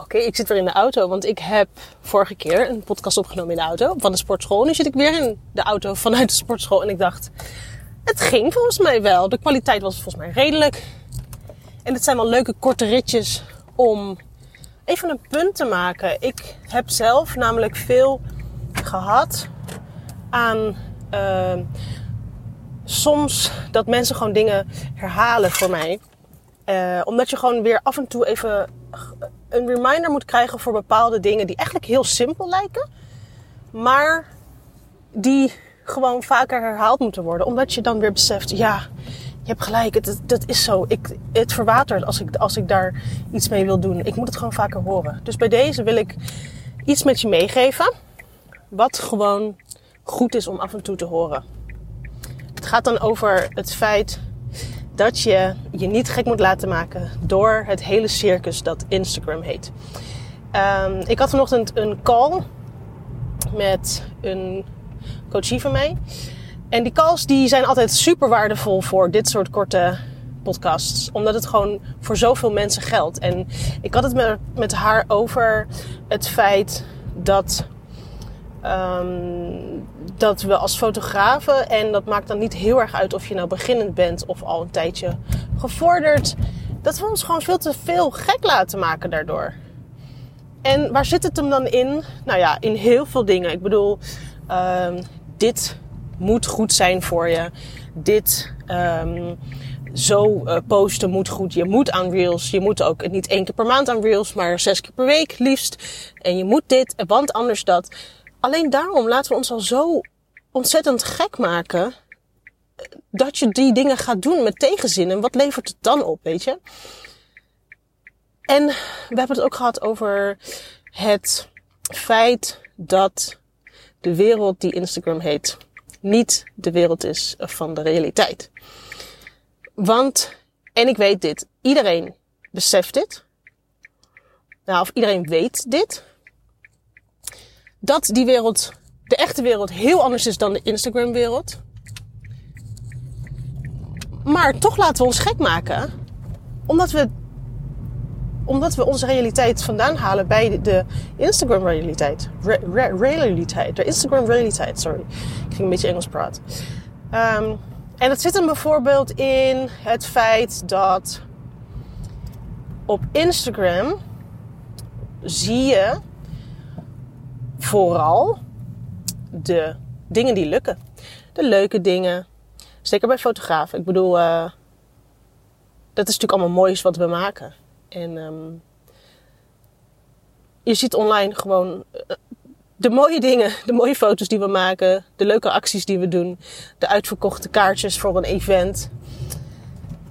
Oké, ik zit weer in de auto, want ik heb vorige keer een podcast opgenomen in de auto van de sportschool. Nu zit ik weer in de auto vanuit de sportschool en ik dacht, het ging volgens mij wel. De kwaliteit was volgens mij redelijk. En het zijn wel leuke korte ritjes om even een punt te maken. Ik heb zelf namelijk veel gehad aan uh, soms dat mensen gewoon dingen herhalen voor mij. Uh, omdat je gewoon weer af en toe even een reminder moet krijgen voor bepaalde dingen die eigenlijk heel simpel lijken, maar die gewoon vaker herhaald moeten worden. Omdat je dan weer beseft, ja, je hebt gelijk, het, dat is zo. Ik, het verwatert als ik, als ik daar iets mee wil doen. Ik moet het gewoon vaker horen. Dus bij deze wil ik iets met je meegeven, wat gewoon goed is om af en toe te horen. Het gaat dan over het feit dat je je niet gek moet laten maken door het hele circus dat Instagram heet. Um, ik had vanochtend een call met een coachie van mij. En die calls die zijn altijd super waardevol voor dit soort korte podcasts. Omdat het gewoon voor zoveel mensen geldt. En ik had het met, met haar over het feit dat Um, dat we als fotografen, en dat maakt dan niet heel erg uit of je nou beginnend bent of al een tijdje gevorderd, dat we ons gewoon veel te veel gek laten maken daardoor. En waar zit het hem dan in? Nou ja, in heel veel dingen. Ik bedoel, um, dit moet goed zijn voor je. Dit um, zo uh, posten moet goed. Je moet aan Reels. Je moet ook niet één keer per maand aan Reels, maar zes keer per week liefst. En je moet dit, want anders dat alleen daarom laten we ons al zo ontzettend gek maken. Dat je die dingen gaat doen met tegenzin. En wat levert het dan op, weet je? En we hebben het ook gehad over het feit dat de wereld die Instagram heet, niet de wereld is van de realiteit. Want, en ik weet dit, iedereen beseft dit. Nou, of iedereen weet dit dat die wereld, de echte wereld, heel anders is dan de Instagram-wereld. Maar toch laten we ons gek maken, omdat we, omdat we onze realiteit vandaan halen bij de Instagram-realiteit. Re, re, realiteit, de Instagram-realiteit, sorry. Ik ging een beetje Engels praten. Um, en dat zit hem bijvoorbeeld in het feit dat op Instagram zie je vooral de dingen die lukken. De leuke dingen. Zeker bij fotografen. Ik bedoel, uh, dat is natuurlijk allemaal moois wat we maken. En um, je ziet online gewoon uh, de mooie dingen, de mooie foto's die we maken, de leuke acties die we doen, de uitverkochte kaartjes voor een event.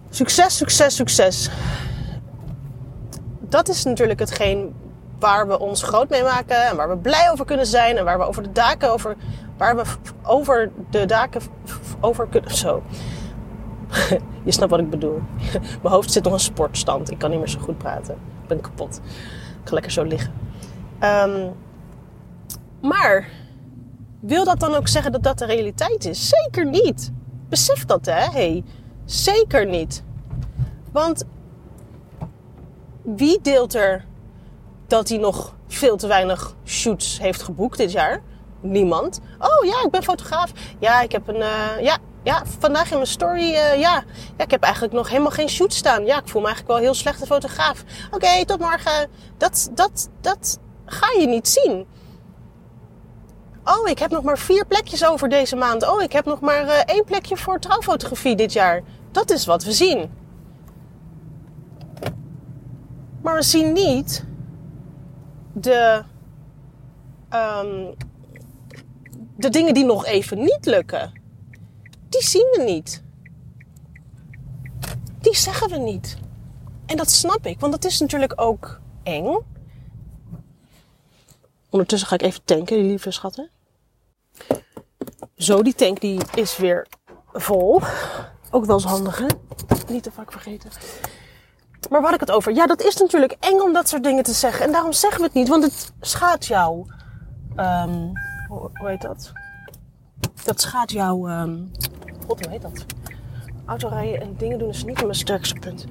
Succes, succes, succes. Dat is natuurlijk hetgeen waar we ons groot mee maken en waar we blij over kunnen zijn en waar we over de daken over, waar we over de daken over kunnen. Zo. Je snapt wat ik bedoel. Mijn hoofd zit nog een sportstand. Ik kan niet meer zo goed praten. Ik ben kapot. Ik ga lekker zo liggen. Um, maar wil dat dan ook zeggen dat dat de realiteit is? Zeker niet. Besef dat, hè? Hey, zeker niet. Want wie deelt er dat hij nog veel te weinig shoots heeft geboekt dit jaar. Niemand. Oh ja, ik ben fotograaf. Ja, ik heb een. Uh, ja, ja, vandaag in mijn story. Uh, ja. ja, ik heb eigenlijk nog helemaal geen shoot staan. Ja, ik voel me eigenlijk wel heel slechte fotograaf. Oké, tot morgen. Dat, dat, dat ga je niet zien. Oh, ik heb nog maar vier plekjes over deze maand. Oh, ik heb nog maar uh, één plekje voor trouwfotografie dit jaar. Dat is wat we zien. Maar we zien niet de, um, de dingen die nog even niet lukken, die zien we niet. Die zeggen we niet. En dat snap ik, want dat is natuurlijk ook eng. Ondertussen ga ik even tanken, lieve schatten. Zo, die tank die is weer vol. Ook wel eens handig, hè? Niet te vaak vergeten. Maar waar had ik het over? Ja, dat is natuurlijk eng om dat soort dingen te zeggen. En daarom zeggen we het niet, want het schaadt jou. Um, hoe, heet dat? Dat schaadt jou. Um, God, hoe heet dat? Autorijden en dingen doen is niet mijn sterkste punt.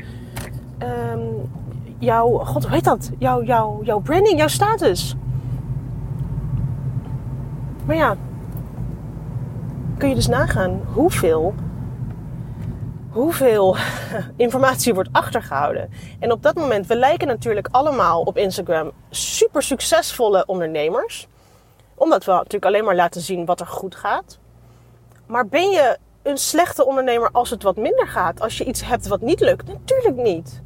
Um, jouw, god, hoe heet dat? Jouw, jouw, jouw branding, jouw status. Maar ja, kun je dus nagaan hoeveel, hoeveel informatie wordt achtergehouden. En op dat moment, we lijken natuurlijk allemaal op Instagram super succesvolle ondernemers. Omdat we natuurlijk alleen maar laten zien wat er goed gaat. Maar ben je een slechte ondernemer als het wat minder gaat? Als je iets hebt wat niet lukt? Natuurlijk niet.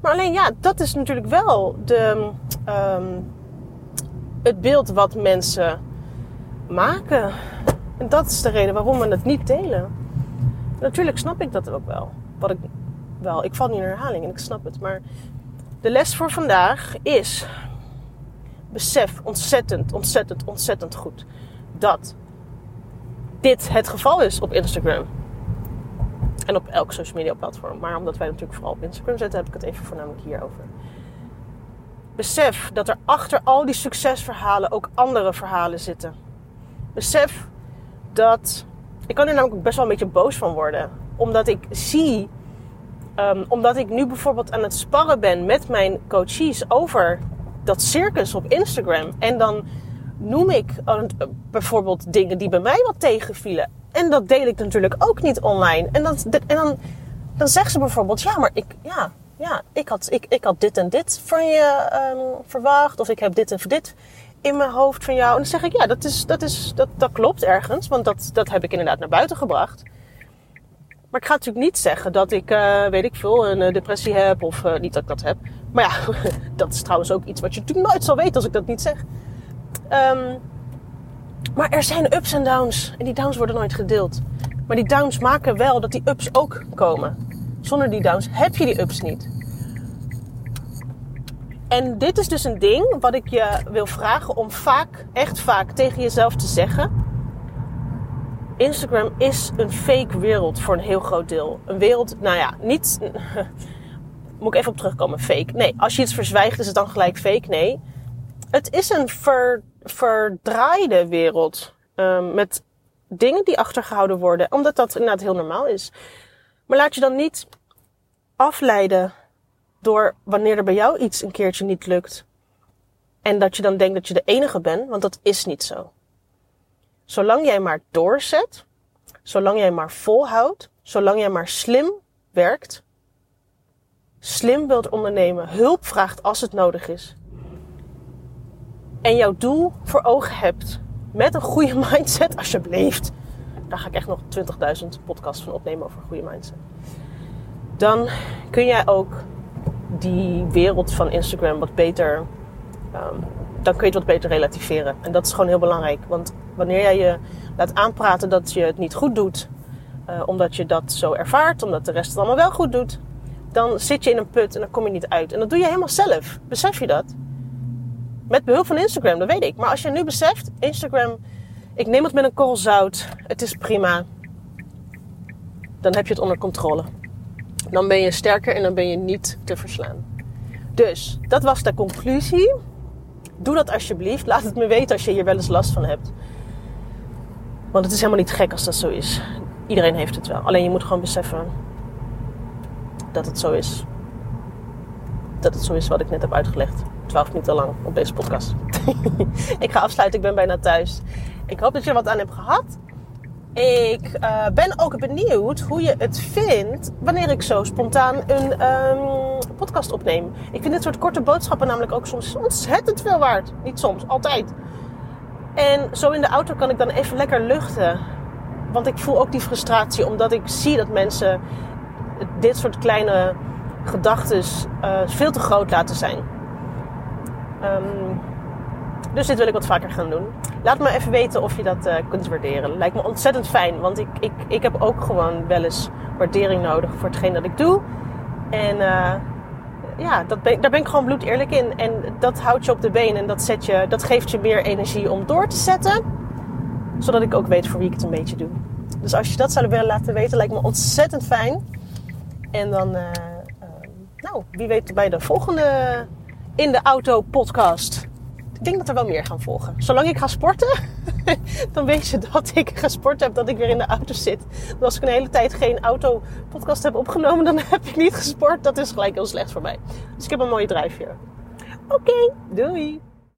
Maar alleen ja, dat is natuurlijk wel de, um, het beeld wat mensen maken. En dat is de reden waarom we het niet delen. Natuurlijk snap ik dat ook wel. Wat ik, wel, ik val niet in herhaling en ik snap het. Maar de les voor vandaag is: besef ontzettend, ontzettend, ontzettend goed dat dit het geval is op Instagram. En op elk social media platform. Maar omdat wij natuurlijk vooral op Instagram zetten, heb ik het even voornamelijk hierover. Besef dat er achter al die succesverhalen ook andere verhalen zitten. Besef dat. Ik kan er namelijk best wel een beetje boos van worden. Omdat ik zie. Um, omdat ik nu bijvoorbeeld aan het sparren ben met mijn coaches over dat circus op Instagram. En dan noem ik uh, bijvoorbeeld dingen die bij mij wat tegenvielen. En dat deel ik natuurlijk ook niet online. En, dat, en dan, dan zegt ze bijvoorbeeld: Ja, maar ik, ja, ja, ik, had, ik, ik had dit en dit van je um, verwacht. Of ik heb dit en dit in mijn hoofd van jou. En dan zeg ik: Ja, dat, is, dat, is, dat, dat klopt ergens. Want dat, dat heb ik inderdaad naar buiten gebracht. Maar ik ga natuurlijk niet zeggen dat ik, uh, weet ik veel, een uh, depressie heb. Of uh, niet dat ik dat heb. Maar ja, dat is trouwens ook iets wat je natuurlijk nooit zal weten als ik dat niet zeg. Um, maar er zijn ups en downs. En die downs worden nooit gedeeld. Maar die downs maken wel dat die ups ook komen. Zonder die downs heb je die ups niet. En dit is dus een ding wat ik je wil vragen om vaak, echt vaak tegen jezelf te zeggen. Instagram is een fake wereld voor een heel groot deel. Een wereld, nou ja, niet. Moet ik even op terugkomen, fake. Nee, als je iets verzwijgt, is het dan gelijk fake? Nee. Het is een ver, verdraaide wereld. Um, met dingen die achtergehouden worden. Omdat dat inderdaad heel normaal is. Maar laat je dan niet afleiden door wanneer er bij jou iets een keertje niet lukt. En dat je dan denkt dat je de enige bent, want dat is niet zo. Zolang jij maar doorzet, zolang jij maar volhoudt, zolang jij maar slim werkt, slim wilt ondernemen, hulp vraagt als het nodig is, en jouw doel voor ogen hebt met een goede mindset, alsjeblieft. Daar ga ik echt nog 20.000 podcasts van opnemen over een goede mindset. Dan kun jij ook die wereld van Instagram wat beter. Um, dan kun je het wat beter relativeren. En dat is gewoon heel belangrijk. Want wanneer jij je laat aanpraten dat je het niet goed doet, uh, omdat je dat zo ervaart, omdat de rest het allemaal wel goed doet, dan zit je in een put en dan kom je niet uit. En dat doe je helemaal zelf. Besef je dat? Met behulp van Instagram, dat weet ik. Maar als je nu beseft, Instagram, ik neem het met een korrel zout. Het is prima. Dan heb je het onder controle. Dan ben je sterker en dan ben je niet te verslaan. Dus, dat was de conclusie. Doe dat alsjeblieft. Laat het me weten als je hier wel eens last van hebt. Want het is helemaal niet gek als dat zo is. Iedereen heeft het wel. Alleen je moet gewoon beseffen dat het zo is. Dat het zo is wat ik net heb uitgelegd. 12 minuten lang op deze podcast. ik ga afsluiten, ik ben bijna thuis. Ik hoop dat je er wat aan hebt gehad. Ik uh, ben ook benieuwd hoe je het vindt wanneer ik zo spontaan een um, podcast opneem. Ik vind dit soort korte boodschappen namelijk ook soms ontzettend veel waard. Niet soms, altijd. En zo in de auto kan ik dan even lekker luchten. Want ik voel ook die frustratie omdat ik zie dat mensen dit soort kleine gedachten uh, veel te groot laten zijn. Um, dus dit wil ik wat vaker gaan doen. Laat me even weten of je dat uh, kunt waarderen. Lijkt me ontzettend fijn, want ik, ik, ik heb ook gewoon wel eens waardering nodig voor hetgeen dat ik doe. En uh, ja, dat daar ben ik gewoon bloed eerlijk in. En dat houdt je op de been en dat, zet je, dat geeft je meer energie om door te zetten. Zodat ik ook weet voor wie ik het een beetje doe. Dus als je dat zou willen laten weten, lijkt me ontzettend fijn. En dan, uh, nou, wie weet bij de volgende in de auto podcast. Ik denk dat er wel meer gaan volgen. Zolang ik ga sporten, dan weet je dat ik gesport heb, dat ik weer in de auto zit. Maar als ik een hele tijd geen auto-podcast heb opgenomen, dan heb ik niet gesport. Dat is gelijk heel slecht voor mij. Dus ik heb een mooie drijfveer. Oké, doei!